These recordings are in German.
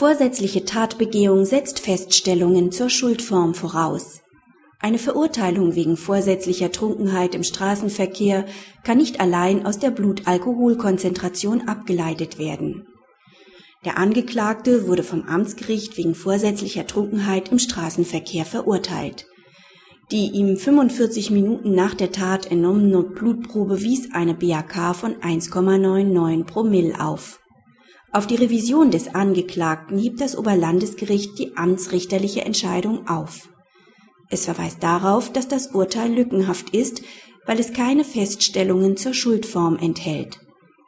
Vorsätzliche Tatbegehung setzt Feststellungen zur Schuldform voraus. Eine Verurteilung wegen vorsätzlicher Trunkenheit im Straßenverkehr kann nicht allein aus der Blutalkoholkonzentration abgeleitet werden. Der Angeklagte wurde vom Amtsgericht wegen vorsätzlicher Trunkenheit im Straßenverkehr verurteilt. Die ihm 45 Minuten nach der Tat entnommene Blutprobe wies eine BAK von 1,99 Promille auf. Auf die Revision des Angeklagten hieb das Oberlandesgericht die amtsrichterliche Entscheidung auf. Es verweist darauf, dass das Urteil lückenhaft ist, weil es keine Feststellungen zur Schuldform enthält.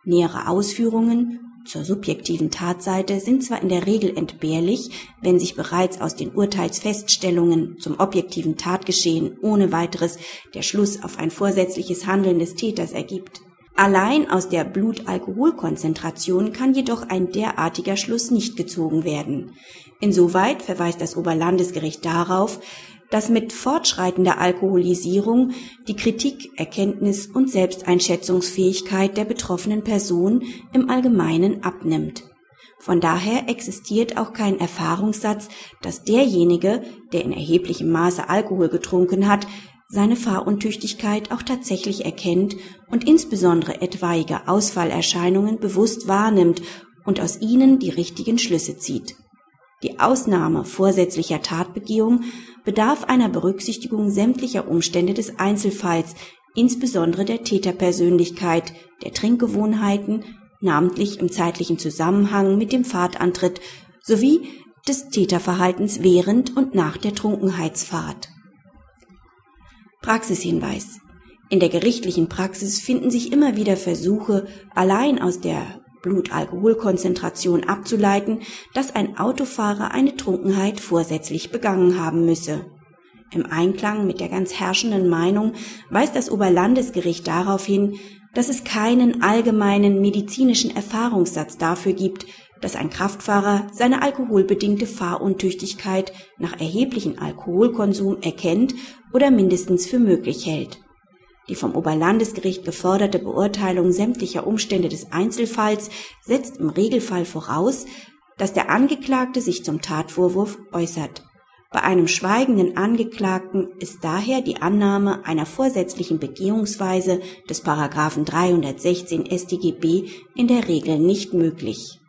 Nähere Ausführungen zur subjektiven Tatseite sind zwar in der Regel entbehrlich, wenn sich bereits aus den Urteilsfeststellungen zum objektiven Tatgeschehen ohne weiteres der Schluss auf ein vorsätzliches Handeln des Täters ergibt. Allein aus der Blutalkoholkonzentration kann jedoch ein derartiger Schluss nicht gezogen werden. Insoweit verweist das Oberlandesgericht darauf, dass mit fortschreitender Alkoholisierung die Kritik, Erkenntnis und Selbsteinschätzungsfähigkeit der betroffenen Person im Allgemeinen abnimmt. Von daher existiert auch kein Erfahrungssatz, dass derjenige, der in erheblichem Maße Alkohol getrunken hat, seine Fahruntüchtigkeit auch tatsächlich erkennt und insbesondere etwaige Ausfallerscheinungen bewusst wahrnimmt und aus ihnen die richtigen Schlüsse zieht. Die Ausnahme vorsätzlicher Tatbegehung bedarf einer Berücksichtigung sämtlicher Umstände des Einzelfalls, insbesondere der Täterpersönlichkeit, der Trinkgewohnheiten, namentlich im zeitlichen Zusammenhang mit dem Fahrtantritt sowie des Täterverhaltens während und nach der Trunkenheitsfahrt. Praxishinweis. In der gerichtlichen Praxis finden sich immer wieder Versuche, allein aus der Blutalkoholkonzentration abzuleiten, dass ein Autofahrer eine Trunkenheit vorsätzlich begangen haben müsse. Im Einklang mit der ganz herrschenden Meinung weist das Oberlandesgericht darauf hin, dass es keinen allgemeinen medizinischen Erfahrungssatz dafür gibt, dass ein Kraftfahrer seine alkoholbedingte Fahruntüchtigkeit nach erheblichem Alkoholkonsum erkennt oder mindestens für möglich hält. Die vom Oberlandesgericht geforderte Beurteilung sämtlicher Umstände des Einzelfalls setzt im Regelfall voraus, dass der Angeklagte sich zum Tatvorwurf äußert. Bei einem schweigenden Angeklagten ist daher die Annahme einer vorsätzlichen Begehungsweise des Paragraphen 316 StGB in der Regel nicht möglich